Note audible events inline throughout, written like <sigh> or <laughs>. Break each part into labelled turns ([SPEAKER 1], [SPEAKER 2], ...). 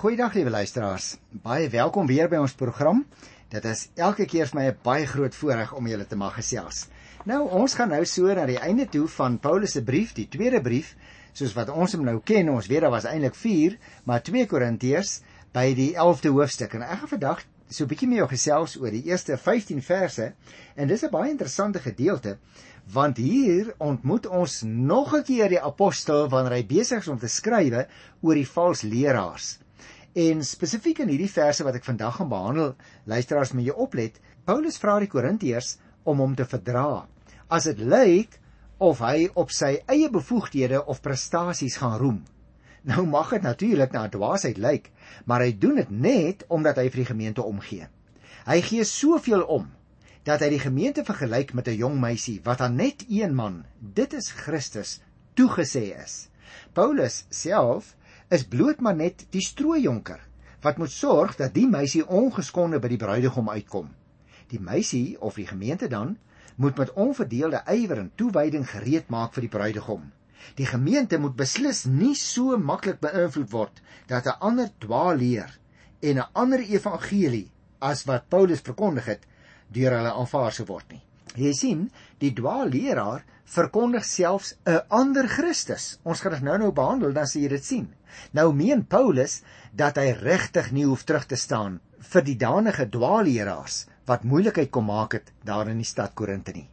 [SPEAKER 1] Goeiedag liewe luisteraars. Baie welkom weer by ons program. Dit is elke keer vir my 'n baie groot voorreg om julle te mag gesels. Nou, ons gaan nou so na die einde toe van Paulus se brief, die tweede brief, soos wat ons hom nou ken. Ons weet daar was eintlik 4, maar 2 Korintiërs by die 11de hoofstuk. En ek gaan vandag so 'n bietjie met jou gesels oor die eerste 15 verse en dis 'n baie interessante gedeelte want hier ontmoet ons nog 'n keer die apostel wanneer hy besig is om te skrywe oor die vals leraars. En spesifiek in hierdie verse wat ek vandag gaan behandel, luisteraars met jou oplet, Paulus vra die Korintiërs om hom te verdra. As dit lyk of hy op sy eie bevoegdhede of prestasies gaan roem. Nou mag dit natuurlik na dwaasheid lyk, maar hy doen dit net omdat hy vir die gemeente omgee. Hy gee soveel om dat hy die gemeente vergelyk met 'n jong meisie wat aan net een man, dit is Christus, toegesê is. Paulus self is bloot maar net die strooijonker wat moet sorg dat die meisie ongeskonde by die bruidegom uitkom. Die meisie of die gemeente dan moet met onverdeelde ywer en toewyding gereed maak vir die bruidegom. Die gemeente moet beslis nie so maklik beïnvloed word dat 'n ander dwaal leer en 'n ander evangelie as wat Paulus verkondig het deur hulle aanvaar sou word nie. Jy sien, die dwaalleraar verkondig selfs 'n ander Christus. Ons gaan dit nou-nou behandel dan sien jy dit sien. Nou meen Paulus dat hy regtig nie hoef terug te staan vir die danige dwaalleraars wat moeilikheid kom maak het daar in die stad Korinte nie.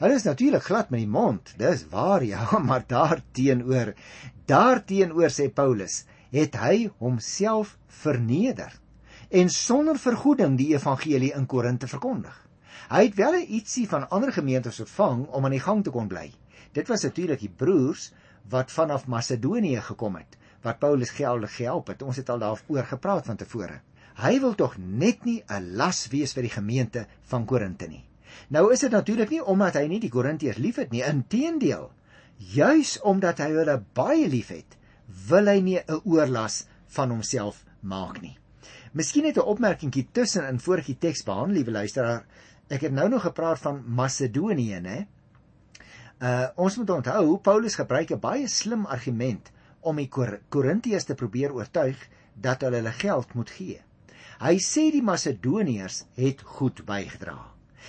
[SPEAKER 1] Hulle is natuurlik glad met die mond, dis waar <laughs> ja, maar daarteenoor, daarteenoor sê Paulus, het hy homself verneder en sonder vergoeding die evangelie in Korinte verkondig. Hy het wel ietsie van ander gemeentes ontvang om aan die gang te kon bly. Dit was natuurlik die broers wat vanaf Macedonië gekom het wat Paulus geldig gehelp het. Ons het al daaroor gepraat van tevore. Hy wil tog net nie 'n las wees vir die gemeente van Korinte nie. Nou is dit natuurlik nie omdat hy nie die Korintiërs liefhet nie, inteendeel. Juis omdat hy hulle baie liefhet, wil hy nie 'n oorlas van homself maak nie. Miskien net 'n opmerkingkie tussen in vorige teks behandel, liewe luisteraar. Ek het nou nog gepraat van Macedonië, né? Uh ons moet onthou Paulus gebruik 'n baie slim argument om die Kor Korintiërs te probeer oortuig dat hulle hulle geld moet gee. Hy sê die Macedoniërs het goed bygedra.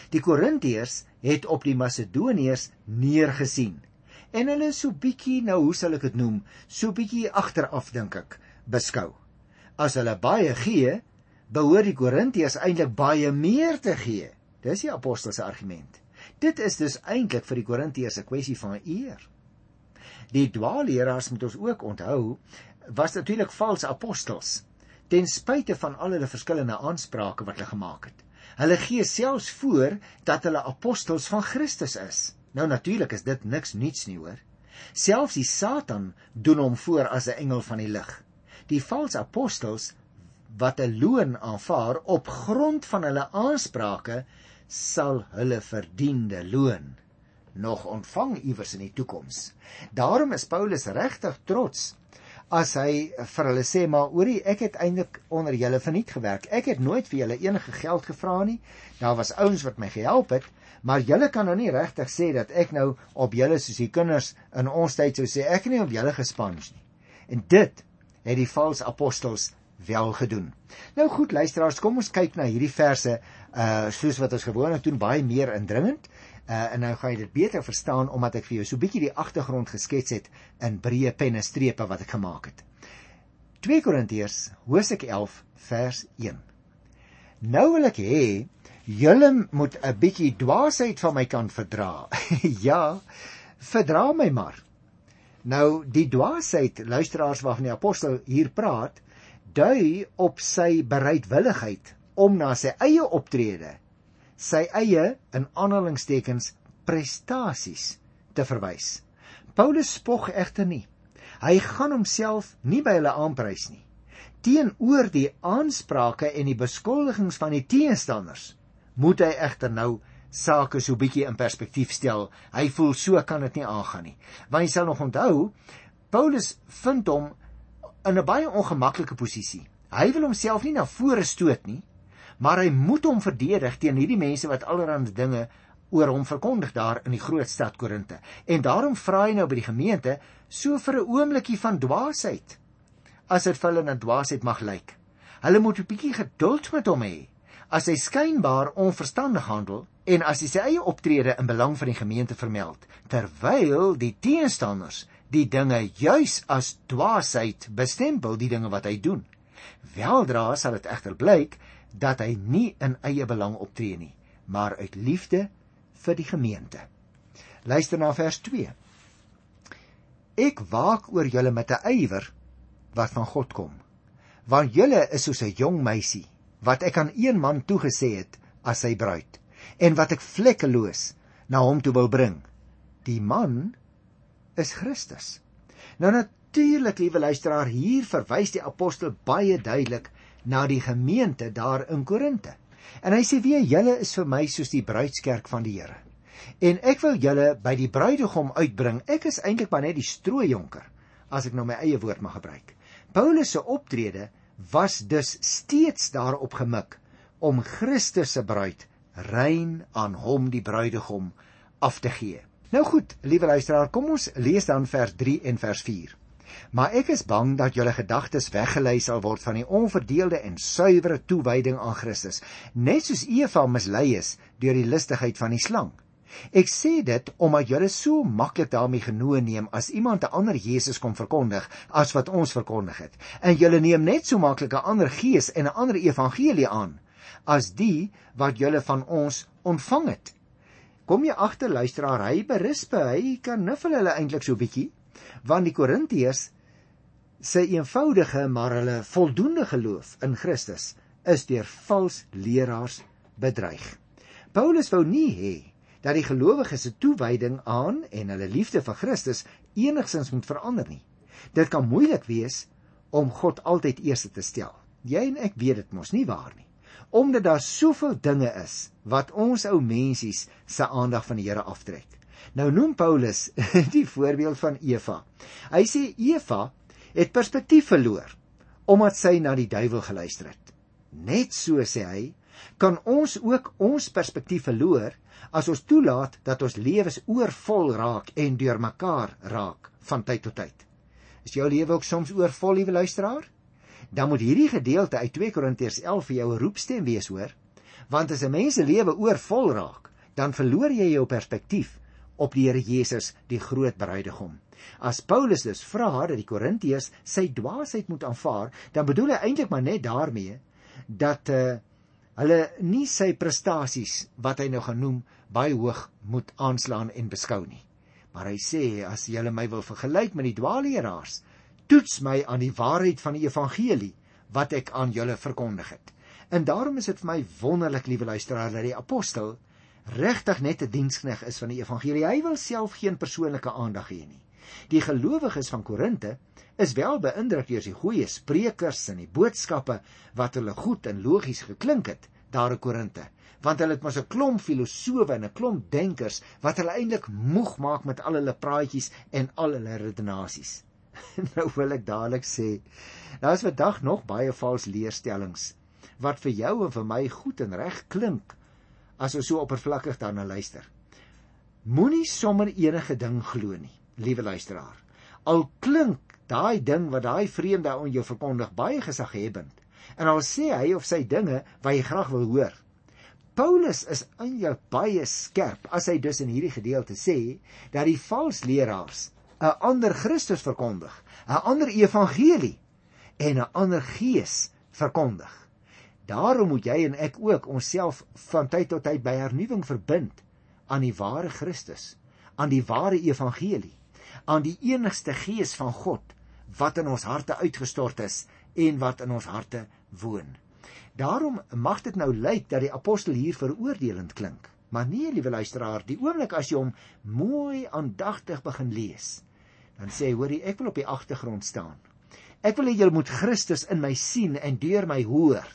[SPEAKER 1] Die Korintiërs het op die Macedoniërs neergesien. En hulle so bietjie nou hoe sal ek dit noem, so bietjie agteraf dink ek beskou as hulle baie gee, behoort die Korintiërs eintlik baie meer te gee. Dis die apostel se argument. Dit is dus eintlik vir die Korintiërs 'n kwessie van eer. Die dwaalleraars moet ons ook onthou, was natuurlik valse apostels ten spyte van al hulle verskillende aansprake wat hulle gemaak het. Hulle gee selfs voor dat hulle apostels van Christus is. Nou natuurlik is dit niks nuuts nie hoor. Selfs die Satan doen hom voor as 'n engel van die lig die valse apostels wat 'n loon aanvaar op grond van hulle aansprake sal hulle verdiende loon nog ontvang iewers in die toekoms. Daarom is Paulus regtig trots as hy vir hulle sê maar oorie ek het eintlik onder julle verniet gewerk. Ek het nooit vir julle enige geld gevra nie. Daar was ouens wat my gehelp het, maar julle kan nou nie regtig sê dat ek nou op julle soos die kinders in ons tyd sou sê ek het nie op julle gespans nie. En dit het die valse apostels wel gedoen. Nou goed luisteraars, kom ons kyk na hierdie verse uh soos wat ons gewoonlik doen, baie meer indringend. Uh en nou gaan jy dit beter verstaan omdat ek vir jou so 'n bietjie die agtergrond geskets het in breë penne strepe wat ek gemaak het. 2 Korintiërs hoofstuk 11 vers 1. Nou wil ek hê julle moet 'n bietjie dwaasheid van my kan verdra. <laughs> ja, verdra my maar. Nou die dwaasheid luisteraars waarvan die apostel hier praat, dui op sy bereidwilligheid om na sy eie optrede, sy eie in aanhalingstekens prestasies te verwys. Paulus spog egter nie. Hy gaan homself nie by hulle aanprys nie. Teenoor die aansprake en die beskuldigings van die teenstanders moet hy egter nou sake so bietjie in perspektief stel. Hy voel so kan dit nie aangaan nie. Want jy sal nog onthou, Paulus vind hom in 'n baie ongemaklike posisie. Hy wil homself nie na vore stoot nie, maar hy moet hom verdedig teen hierdie mense wat allerlei dinge oor hom verkondig daar in die groot stad Korinte. En daarom vra hy nou by die gemeente so vir 'n oombliekie van dwaasheid. as dit vir hulle na dwaasheid mag lyk. Hulle moet 'n bietjie geduld met hom hê. As hy skynbaar onverstandig handel en as hy sy eie optrede in belang van die gemeente vermeld, terwyl die teenstanders die dinge juis as dwaasheid bestempel, die dinge wat hy doen. Weldra sal dit egter blyk dat hy nie in eie belang optree nie, maar uit liefde vir die gemeente. Luister na vers 2. Ek waak oor julle met 'n ywer wat van God kom. Want julle is soos 'n jong meisie wat ek aan een man toegesê het as sy bruid en wat ek vlekkeloos na hom toe wil bring. Die man is Christus. Nou natuurlik, liewe luisteraar, hier verwys die apostel baie duidelik na die gemeente daar in Korinte. En hy sê weer julle is vir my soos die bruidskerk van die Here en ek wil julle by die bruidegom uitbring. Ek is eintlik maar net die strooijonker as ek nou my eie woord mag gebruik. Paulus se optrede was dus steeds daarop gemik om Christus se bruid rein aan hom die bruidegom af te gee. Nou goed, liewe luisteraar, kom ons lees dan vers 3 en vers 4. Maar ek is bang dat julle gedagtes weggelei sal word van die onverdeelde en suiwere toewyding aan Christus, net soos Eva mislei is deur die listigheid van die slang. Ek sê dit omdat julle so maklik daarmee genoeg neem as iemand 'n ander Jesus kom verkondig as wat ons verkondig het. En julle neem net so maklik 'n ander gees en 'n ander evangelie aan as die wat julle van ons ontvang het. Kom jy agter luisteraar, hy berisp, hy kan nuffel hulle eintlik so bietjie, want die Korintiërs se eenvoudige maar hulle voldoende geloof in Christus is deur vals leraars bedreig. Paulus wou nie hê dat die gelowiges se toewyding aan en hulle liefde vir Christus enigsins moet verander nie. Dit kan moeilik wees om God altyd eers te stel. Jy en ek weet dit mos nie waar nie. Omdat daar soveel dinge is wat ons ou mensies se aandag van die Here aftrek. Nou noem Paulus <laughs> die voorbeeld van Eva. Hy sê Eva het perspektief verloor omdat sy na die duiwel geluister het. Net so sê hy, kan ons ook ons perspektief verloor as ons toelaat dat ons lewens oorvol raak en deurmekaar raak van tyd tot tyd. Is jou lewe ook soms oorvol, liewe luisteraar? Dan moet hierdie gedeelte uit 2 Korintiërs 11 vir jou 'n roepstem wees, hoor? Want as 'n mens se lewe oorvol raak, dan verloor jy jou perspektief op die Here Jesus, die groot bruidegom. As Paulus dus vra dat die Korintiërs sy dwaasheid moet aanvaar, dan bedoel hy eintlik maar net daarmee dat uh, hulle nie sy prestasies wat hy nou gaan noem baie hoog moet aanslaan en beskou nie. Maar hy sê as julle my wil vergelyk met die dwaalleraars, toets my aan die waarheid van die evangelie wat ek aan julle verkondig het. En daarom is dit vir my wonderlik, liewe luisteraar, dat die apostel regtig net 'n dienskneg is van die evangelie. Hy wil self geen persoonlike aandag hê nie. Die gelowiges van Korinte is wel beïndruk deur die goeie sprekers en die boodskappe wat hulle goed en logies geklink het daar in Korinte want hulle het mos 'n klomp filosowe en 'n klomp denkers wat hulle eintlik moeg maak met al hulle praatjies en al hulle redenasies. <laughs> nou wil ek dadelik sê, daar is vandag nog baie vals leerstellings wat vir jou en vir my goed en reg klink as ons so oppervlakkig daarna luister. Moenie sommer enige ding glo nie, liewe luisteraar. Al klink daai ding wat daai vreemde aan jou verkondig baie gesaghebend en al sê hy of sy dinge wat jy graag wil hoor, Paulus is eintlik baie skerp as hy dus in hierdie gedeelte sê dat die valse leraars 'n ander Christus verkondig, 'n ander evangelie en 'n ander gees verkondig. Daarom moet jy en ek ook onsself van tyd tot tyd by hernuwing verbind aan die ware Christus, aan die ware evangelie, aan die enigste gees van God wat in ons harte uitgestort is en wat in ons harte woon. Daarom mag dit nou lyk dat die apostel hier veroordelend klink. Maar nee, liewe luisteraar, die oomblik as jy hom mooi aandagtig begin lees, dan sê hy, hoorie, ek wil op die agtergrond staan. Ek wil hê julle moet Christus in my sien en deur my hoor.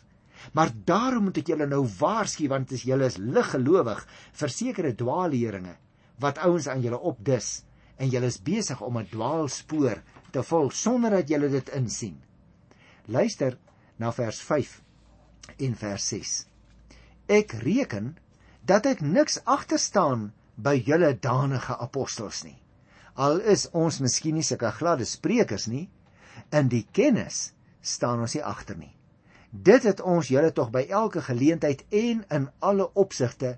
[SPEAKER 1] Maar daarom moet ek julle nou waarsku want as julle is liggelowig vir sekere dwaalleringe wat ouens aan julle opdis en julle is besig om 'n dwaalspoor te volg sonder dat julle dit insien. Luister na vers en vers 6. Ek reken dat ek niks agter staan by julle danige apostels nie. Al is ons miskien nie sulke gladde sprekers nie, In die kennis staan ons nie agter nie. Dit het ons julle tog by elke geleentheid en in alle opsigte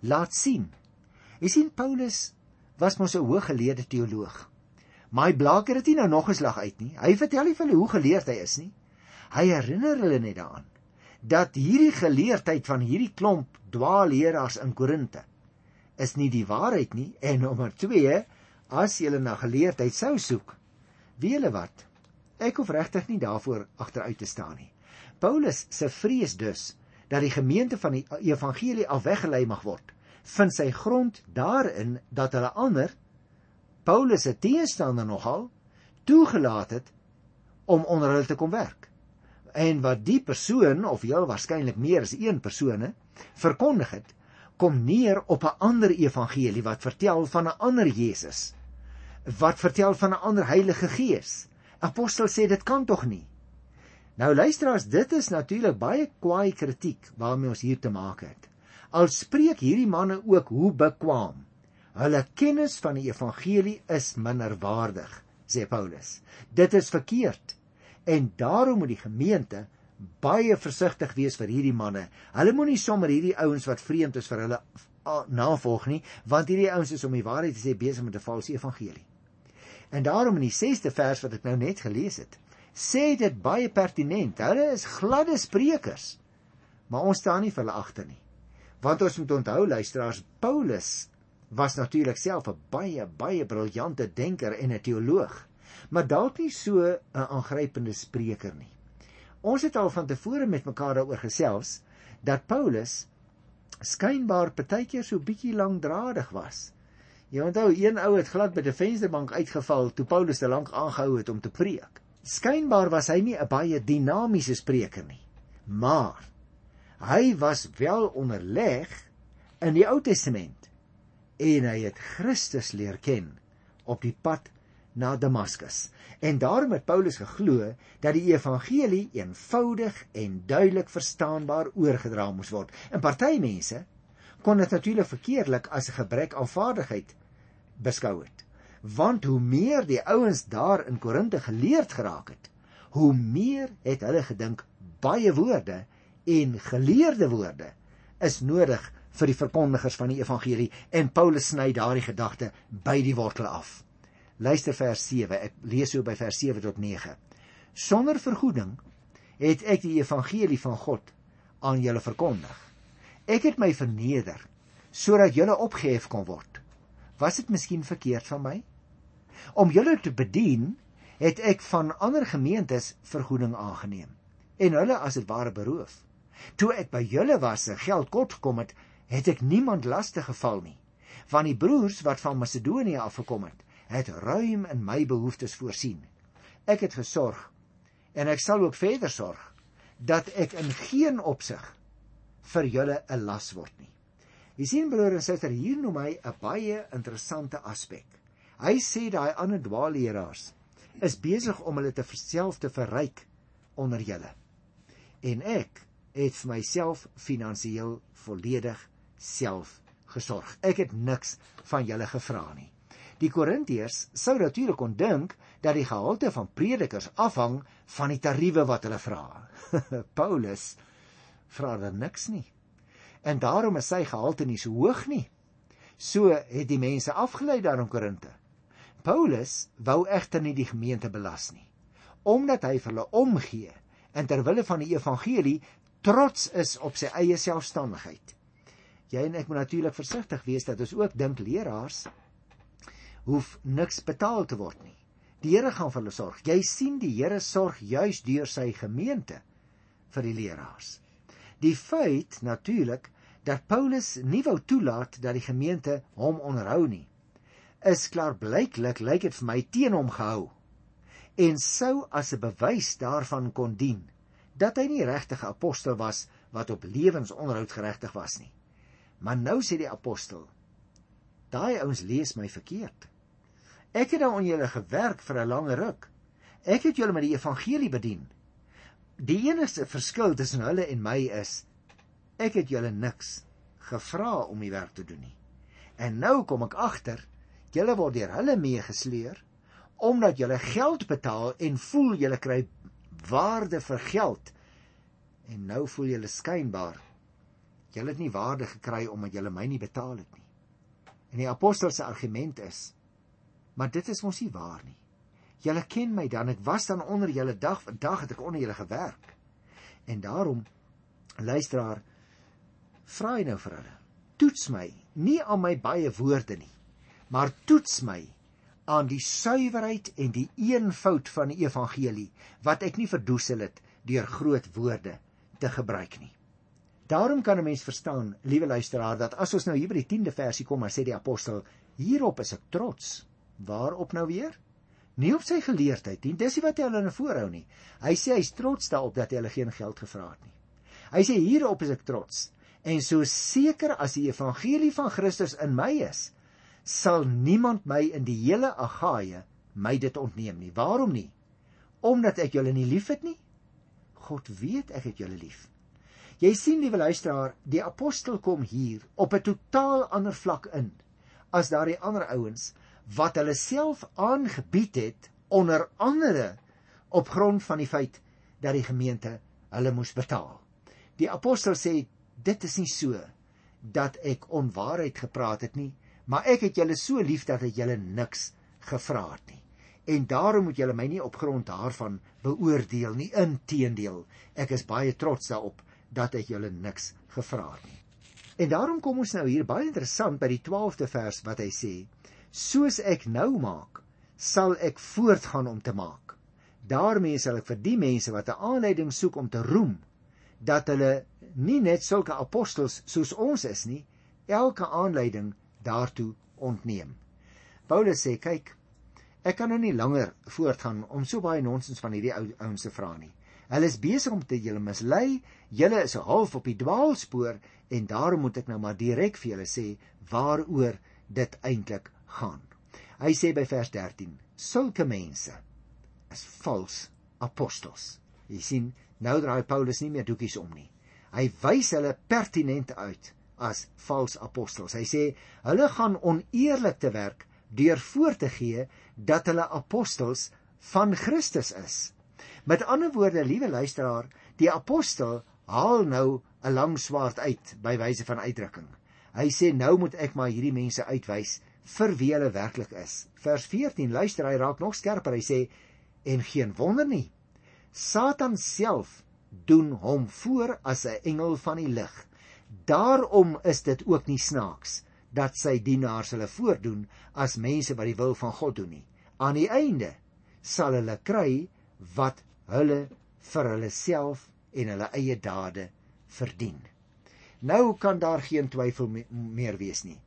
[SPEAKER 1] laat sien. Jy sien Paulus was mos 'n hooggeleerde teoloog. Maar hy blaker dit nie nou nog 'n slag uit nie. Hy vertel nie vir hulle hoe geleerd hy is nie. Hy herinner hulle net daaraan dat hierdie geleerdheid van hierdie klomp dwaalleraars in Korinte is nie die waarheid nie en nommer 2 as jy na geleerdheid sou soek wie hulle wat ek hoef regtig nie daarvoor agteruit te staan nie Paulus se vrees dus dat die gemeente van die evangelie afweggelei mag word vind sy grond daarin dat hulle ander Paulus se teenstander nogal toegelaat het om onder hulle te kom werk. En wat die persoon of heel waarskynlik meer as een persone verkondig het, kom neer op 'n ander evangelie wat vertel van 'n ander Jesus. Wat vertel van 'n ander Heilige Gees. Apostel sê dit kan tog nie. Nou luisteraars, dit is natuurlik baie kwaai kritiek waarmee ons hier te maak het. Al spreek hierdie manne ook hoe bekwam. Hulle kennis van die evangelie is minderwaardig, sê Paulus. Dit is verkeerd. En daarom moet die gemeente baie versigtig wees vir hierdie manne. Hulle moenie sommer hierdie ouens wat vreemd is vir hulle navolg nie, want hierdie ouens is om die waarheid te sê besig met 'n valse evangelie. En daarom in die 6ste vers wat ek nou net gelees het, sê dit baie pertinent. Hulle is gladde sprekers. Maar ons staan nie vir hulle agter nie. Want ons moet onthou luisteraars, Paulus was natuurlik self 'n baie baie briljante denker en 'n teoloog, maar dalk nie so 'n aangrypende spreker nie. Ons het al van tevore met mekaar daaroor gesels dat Paulus skynbaar partykeer so bietjie langdradig was. Jy onthou een ou het glad by die vensterbank uitgeval toe Paulus te lank aangehou het om te preek. Skynbaar was hy nie 'n baie dinamiese spreker nie, maar Hy was wel onderleg in die Ou Testament en hy het Christus leer ken op die pad na Damaskus. En daarom het Paulus geglo dat die evangelie eenvoudig en duidelik verstaanbaar oorgedra moes word. En party mense kon dit natuurlik verkeerlik as 'n gebrek aan vaardigheid beskou het. Want hoe meer die ouens daar in Korinte geleerd geraak het, hoe meer het hulle gedink baie woorde en geleerde woorde is nodig vir die verkondigers van die evangelie en Paulus sny daardie gedagte by die wortel af. Luister vers 7. Ek lees so by vers 7 tot 9. Sonder vergoeding het ek die evangelie van God aan julle verkondig. Ek het my verneder sodat julle opgehef kon word. Was dit miskien verkeerd van my? Om julle te bedien, het ek van ander gemeentes vergoeding aangeneem en hulle as dit ware beroof. Toe ek by julle was en geld kort gekom het, het ek niemand lastig geval nie. Van die broers wat van Macedonië afgekom het, het ruim in my behoeftes voorsien. Ek het gesorg en ek sal ook verder sorg dat ek in geen opsig vir julle 'n las word nie. Jy sien broer en suster, hier noem hy 'n baie interessante aspek. Hy sê daai ander dwaalleraars is besig om hulle te verself te verryk onder julle. En ek het vir myself finansiëel volledig self gesorg. Ek het niks van julle gevra nie. Die Korintiërs sou natuurlik kon dink dat die gehalte van predikers afhang van die tariewe wat hulle vra. <laughs> Paulus vra dan niks nie. En daarom is sy gehalte nie so hoog nie. So het die mense afgelei daar in Korinte. Paulus wou egter nie die gemeente belas nie, omdat hy vir hulle omgee en ter wille van die evangelie trots is op sy eie selfstandigheid. Jy en ek moet natuurlik versigtig wees dat ons ook dink leraars hoef niks betaal te word nie. Die Here gaan vir hulle sorg. Jy sien die Here sorg juis deur sy gemeente vir die leraars. Die feit natuurlik dat Paulus nie wou toelaat dat die gemeente hom onderhou nie, is klaar blyklik lyk dit vir my teen hom gehou en sou as 'n bewys daarvan kon dien dat hy nie regtig 'n apostel was wat op lewensonderhoud geregtig was nie. Maar nou sê die apostel: "Daai ouens lees my verkeerd. Ek het aan julle gewerk vir 'n lang ruk. Ek het julle met die evangelie bedien. Die enigste verskil tussen hulle en my is ek het julle niks gevra om die werk te doen nie. En nou kom ek agter, julle word deur hulle meegesleer omdat julle geld betaal en voel julle kry waarde vir geld en nou voel julle skynbaar julle het nie waarde gekry omdat julle my nie betaal het nie. En die apostel se argument is maar dit is mos nie waar nie. Julle ken my dan, ek was dan onder julle dag vir dag het ek onder julle gewerk. En daarom luisteraar vra hy nou vir hulle. Toets my, nie aan my baie woorde nie, maar toets my aan die suiwerheid en die eenvoud van die evangelie wat ek nie verdoesel het deur groot woorde te gebruik nie. Daarom kan 'n mens verstaan, liewe luisteraar, dat as ons nou hier by die 10de versie kom, maar sê die apostel, hierop is ek trots. Waarop nou weer? Nie op sy geleerdheid nie. Dis nie wat hy hulle na voorhou nie. Hy sê hy's trots daarop dat hy hulle geen geld gevra het nie. Hy sê hierop is ek trots. En so seker as die evangelie van Christus in my is, sal niemand my in die hele Agaia my dit ontneem nie. Waarom nie? Omdat ek julle nie liefhet nie. God weet ek het julle lief. Jy sien liewe luisteraar, die apostel kom hier op 'n totaal ander vlak in as daardie ander ouens wat hulle self aangebied het onder andere op grond van die feit dat die gemeente hulle moes betaal. Die apostel sê dit is nie so dat ek onwaarheid gepraat het nie, maar ek het julle so lief dat ek julle niks gevra het nie. En daarom moet julle my nie op grond daarvan beoordeel nie. Inteendeel, ek is baie trots daarop dat ek julle niks gevra het nie. En daarom kom ons nou hier baie interessant by die 12de vers wat hy sê: soos ek nou maak, sal ek voortgaan om te maak. daarmee sal ek vir die mense wat 'n aanleiding soek om te roem dat hulle nie net sulke apostels soos ons is nie, elke aanleiding daartoe ontneem. Paulus sê, kyk, ek kan nou nie langer voortgaan om so baie nonsens van hierdie ou ouens te vra nie. Hulle is besig om te julle mislei, julle is half op die dwaalspoor en daarom moet ek nou maar direk vir julle sê waaroor dit eintlik gaan. Hy sê by vers 13: Sulke mense is vals apostels. Jy sien, nou draai Paulus nie meer doekies om nie. Hy wys hulle pertinent uit as vals apostels. Hy sê hulle gaan oneerlik te werk deur voor te gee dat hulle apostels van Christus is. Met ander woorde, liewe luisteraar, die apostel haal nou 'n lang swaard uit by wyse van uitdrukking. Hy sê nou moet ek maar hierdie mense uitwys vir wie hulle werklik is. Vers 14 luister hy raak nog skerper. Hy sê en geen wonder nie. Satan self doen hom voor as 'n engel van die lig. Daarom is dit ook nie snaaks dat sy dienaars hulle voordoen as mense wat die wil van God doen nie. Aan die einde sal hulle kry wat hulle vir hulle self en hulle eie dade verdien. Nou kan daar geen twyfel meer wees nie.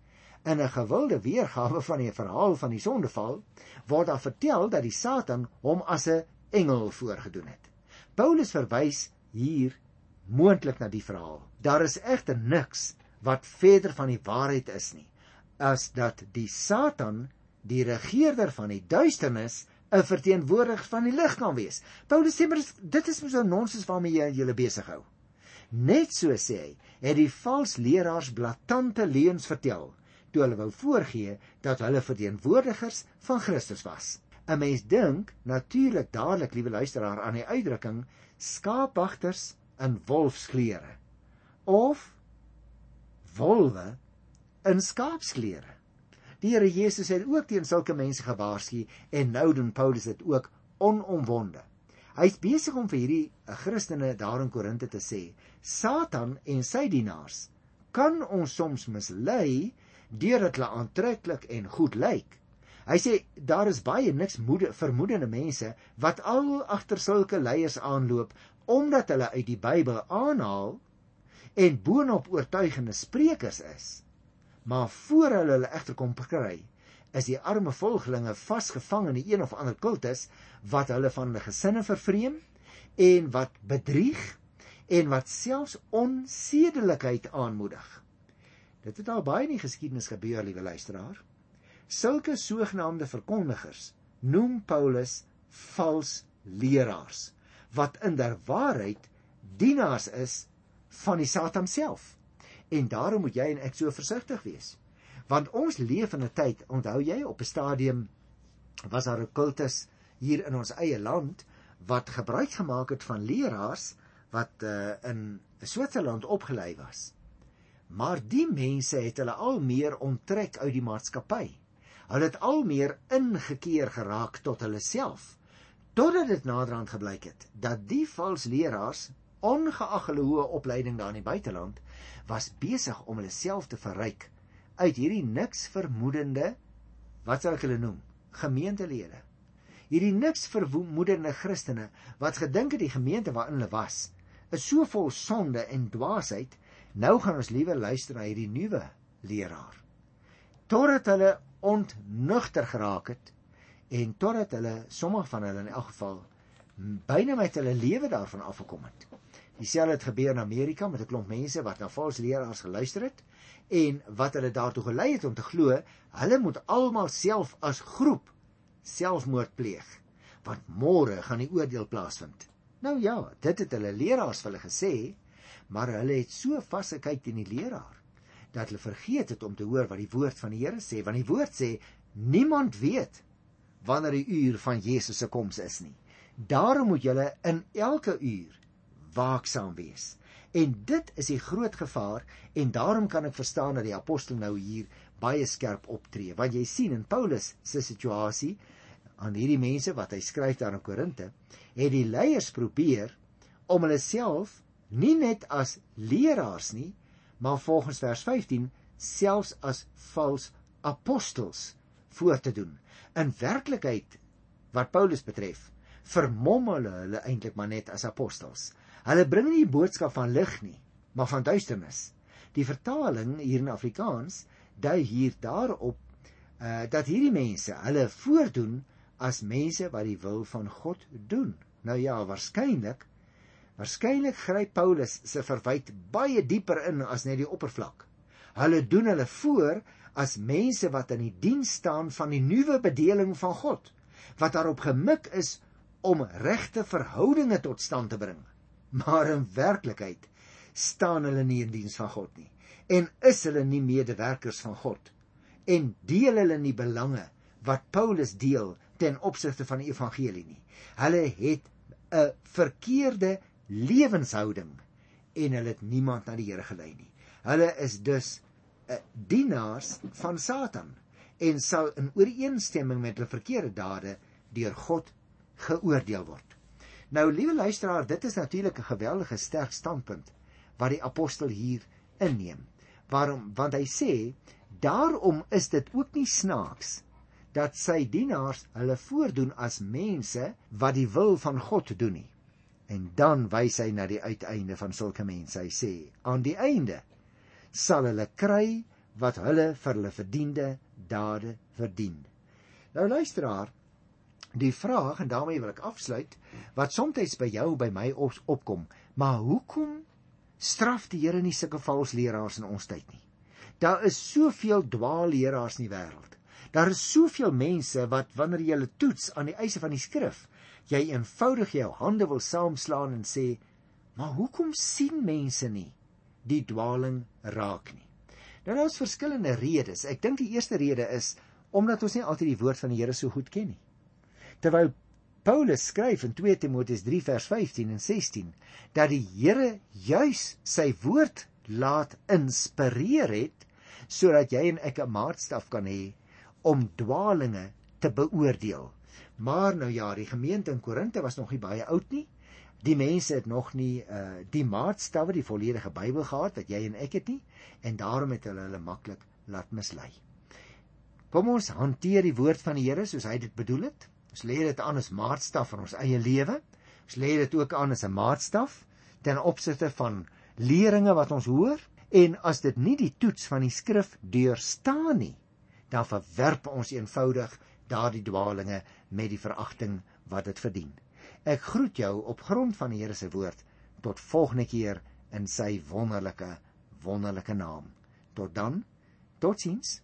[SPEAKER 1] In 'n gewilde weergawe van die verhaal van die sondeval word daar vertel dat die Satan hom as 'n engel voorgedoen het. Paulus verwys hier moontlik na die verhaal. Daar is egter niks wat verder van die waarheid is nie as dat die Satan, die regerder van die duisternis, 'n verteenwoordiger van die lig kan wees. Paulus sê maar dit is so nonsens waarmee jy julle besig hou. Net so sê hy, het die vals leraars blaatante leuns vertel toe hulle wou voorgee dat hulle verteenwoordigers van Christus was. 'n Mens dink natuurlik dadelik, liewe luisteraar, aan die uitdrukking skaapwagters in wolfsklere of wolwe in skaapsklere. Die Here Jesus het ook teen sulke mense gewaarsku en nou doen Paulus dit ook onomwonde. Hy's besig om vir hierdie Christene daar in Korinte te sê: Satan en sy dienaars kan ons soms mislei deurdat hulle aantreklik en goed lyk. Hy sê daar is baie niks moede vermoedende mense wat al agter sulke leiers aanloop omdat hulle uit die Bybel aanhaal en boonop oortuigende sprekers is. Maar voor hulle hulle egter kom kry, is die arme volgelinge vasgevang in die een of ander kultus wat hulle van hulle gesinne vervreem en wat bedrieg en wat selfs onsedelikheid aanmoedig. Dit het al baie in die geskiedenis gebeur, liewe luisteraar. Sulke sogenaamde verkondigers noem Paulus vals leraars wat in der waarheid dienaars is van die Satan self. En daarom moet jy en ek so versigtig wees. Want ons leef in 'n tyd, onthou jy, op 'n stadium was daar 'n kultus hier in ons eie land wat gebruik gemaak het van leraars wat uh, in Switserland opgelei was. Maar die mense het hulle al meer onttrek uit die maatskappy. Hulle het al meer ingekeer geraak tot hulle self totdat dit naderhand gebleik het dat die vals leraars ongeag hulle hoë opleiding daar in die buiteland was besig om hulle self te verryk uit hierdie niks vermoedende wat sal ek hulle noem gemeentelede hierdie niks vermoedende Christene wat gedink het die gemeente waarin hulle was is so vol sonde en dwaasheid nou gaan ons liewer luister na hierdie nuwe leraar totdat hulle ontnugter geraak het en totdat hulle sommige van hulle in elk geval byna met hulle lewe daarvan afgekom het. Dieselfde het gebeur in Amerika met 'n klomp mense wat na valse leraars geluister het en wat hulle daartoe gelei het om te glo hulle moet almal self as groep selfmoord pleeg want môre gaan die oordeel plaasvind. Nou ja, dit het hulle leraars vir hulle gesê, maar hulle het so vasgekyk in die leraar dat hulle vergeet het om te hoor wat die woord van die Here sê, want die woord sê niemand weet wanneer die uur van Jesus se koms is nie. Daarom moet julle in elke uur waaksaam wees. En dit is die groot gevaar en daarom kan ek verstaan dat die apostel nou hier baie skerp optree. Want jy sien in Paulus se situasie aan hierdie mense wat hy skryf daar in Korinte, het die leiers probeer om hulle self nie net as leraars nie, maar volgens vers 15 selfs as vals apostels voor te doen. In werklikheid wat Paulus betref, vermom hulle hulle eintlik maar net as apostels. Hulle bring nie die boodskap van lig nie, maar van duisternis. Die vertaling hier in Afrikaans dui hier daarop uh dat hierdie mense hulle voordoen as mense wat die wil van God doen. Nou ja, waarskynlik waarskynlik gryp Paulus se verwyte baie dieper in as net die oppervlak. Hulle doen hulle voor as mense wat in die diens staan van die nuwe bedeling van God wat daarop gemik is om regte verhoudinge tot stand te bring maar in werklikheid staan hulle nie in diens van God nie en is hulle nie medewerkers van God en deel hulle nie belange wat Paulus deel ten opsigte van die evangelie nie hulle het 'n verkeerde lewenshouding en hulle het niemand na die Here gelei nie hulle is dus Eh, dienaars van Satan en sal in ooreenstemming met hulle verkeerde dade deur God geoordeel word. Nou liewe luisteraar, dit is natuurlik 'n geweldige sterk standpunt wat die apostel hier inneem. Waarom? Want hy sê daarom is dit ook nie snaaks dat sy dienaars hulle voordoen as mense wat die wil van God doen nie. En dan wys hy na die uiteinde van sulke mense. Hy sê aan die einde sal hulle kry wat hulle vir hulle verdiende dade verdien. Nou luisteraar, die vraag en daarmee wil ek afsluit wat soms by jou by my op, opkom, maar hoekom straf die Here nie sulke valse leraars in ons tyd nie? Daar is soveel dwaalleraars in die wêreld. Daar is soveel mense wat wanneer jy hulle toets aan die eise van die skrif, jy eenvoudig jou hande wil saamslaan en sê, "Maar hoekom sien mense nie die dwaaling raak nie. Nou daar's verskillende redes. Ek dink die eerste rede is omdat ons nie altyd die woord van die Here so goed ken nie. Terwyl Paulus skryf in 2 Timoteus 3 vers 15 en 16 dat die Here juis sy woord laat inspireer het sodat jy en ek 'n maatstaf kan hê om dwaalinge te beoordeel. Maar nou ja, die gemeente in Korinte was nog nie baie oud nie Die mense het nog nie uh die maatstawwe, die volledige Bybel gehad wat jy en ek het nie en daarom het hulle hulle maklik laat mislei. Kom ons hanteer die woord van die Here soos hy dit bedoel het. Ons lê dit aan as maatstaf vir ons eie lewe. Ons lê dit ook aan as 'n maatstaf ten opsigte van leringe wat ons hoor en as dit nie die toets van die skrif deurstaan nie, dan verwerp ons eenvoudig daardie dwaalinge met die veragting wat dit verdien. Ek groet jou op grond van die Here se woord tot volgende keer in sy wonderlike wonderlike naam. Tot dan. Totsiens.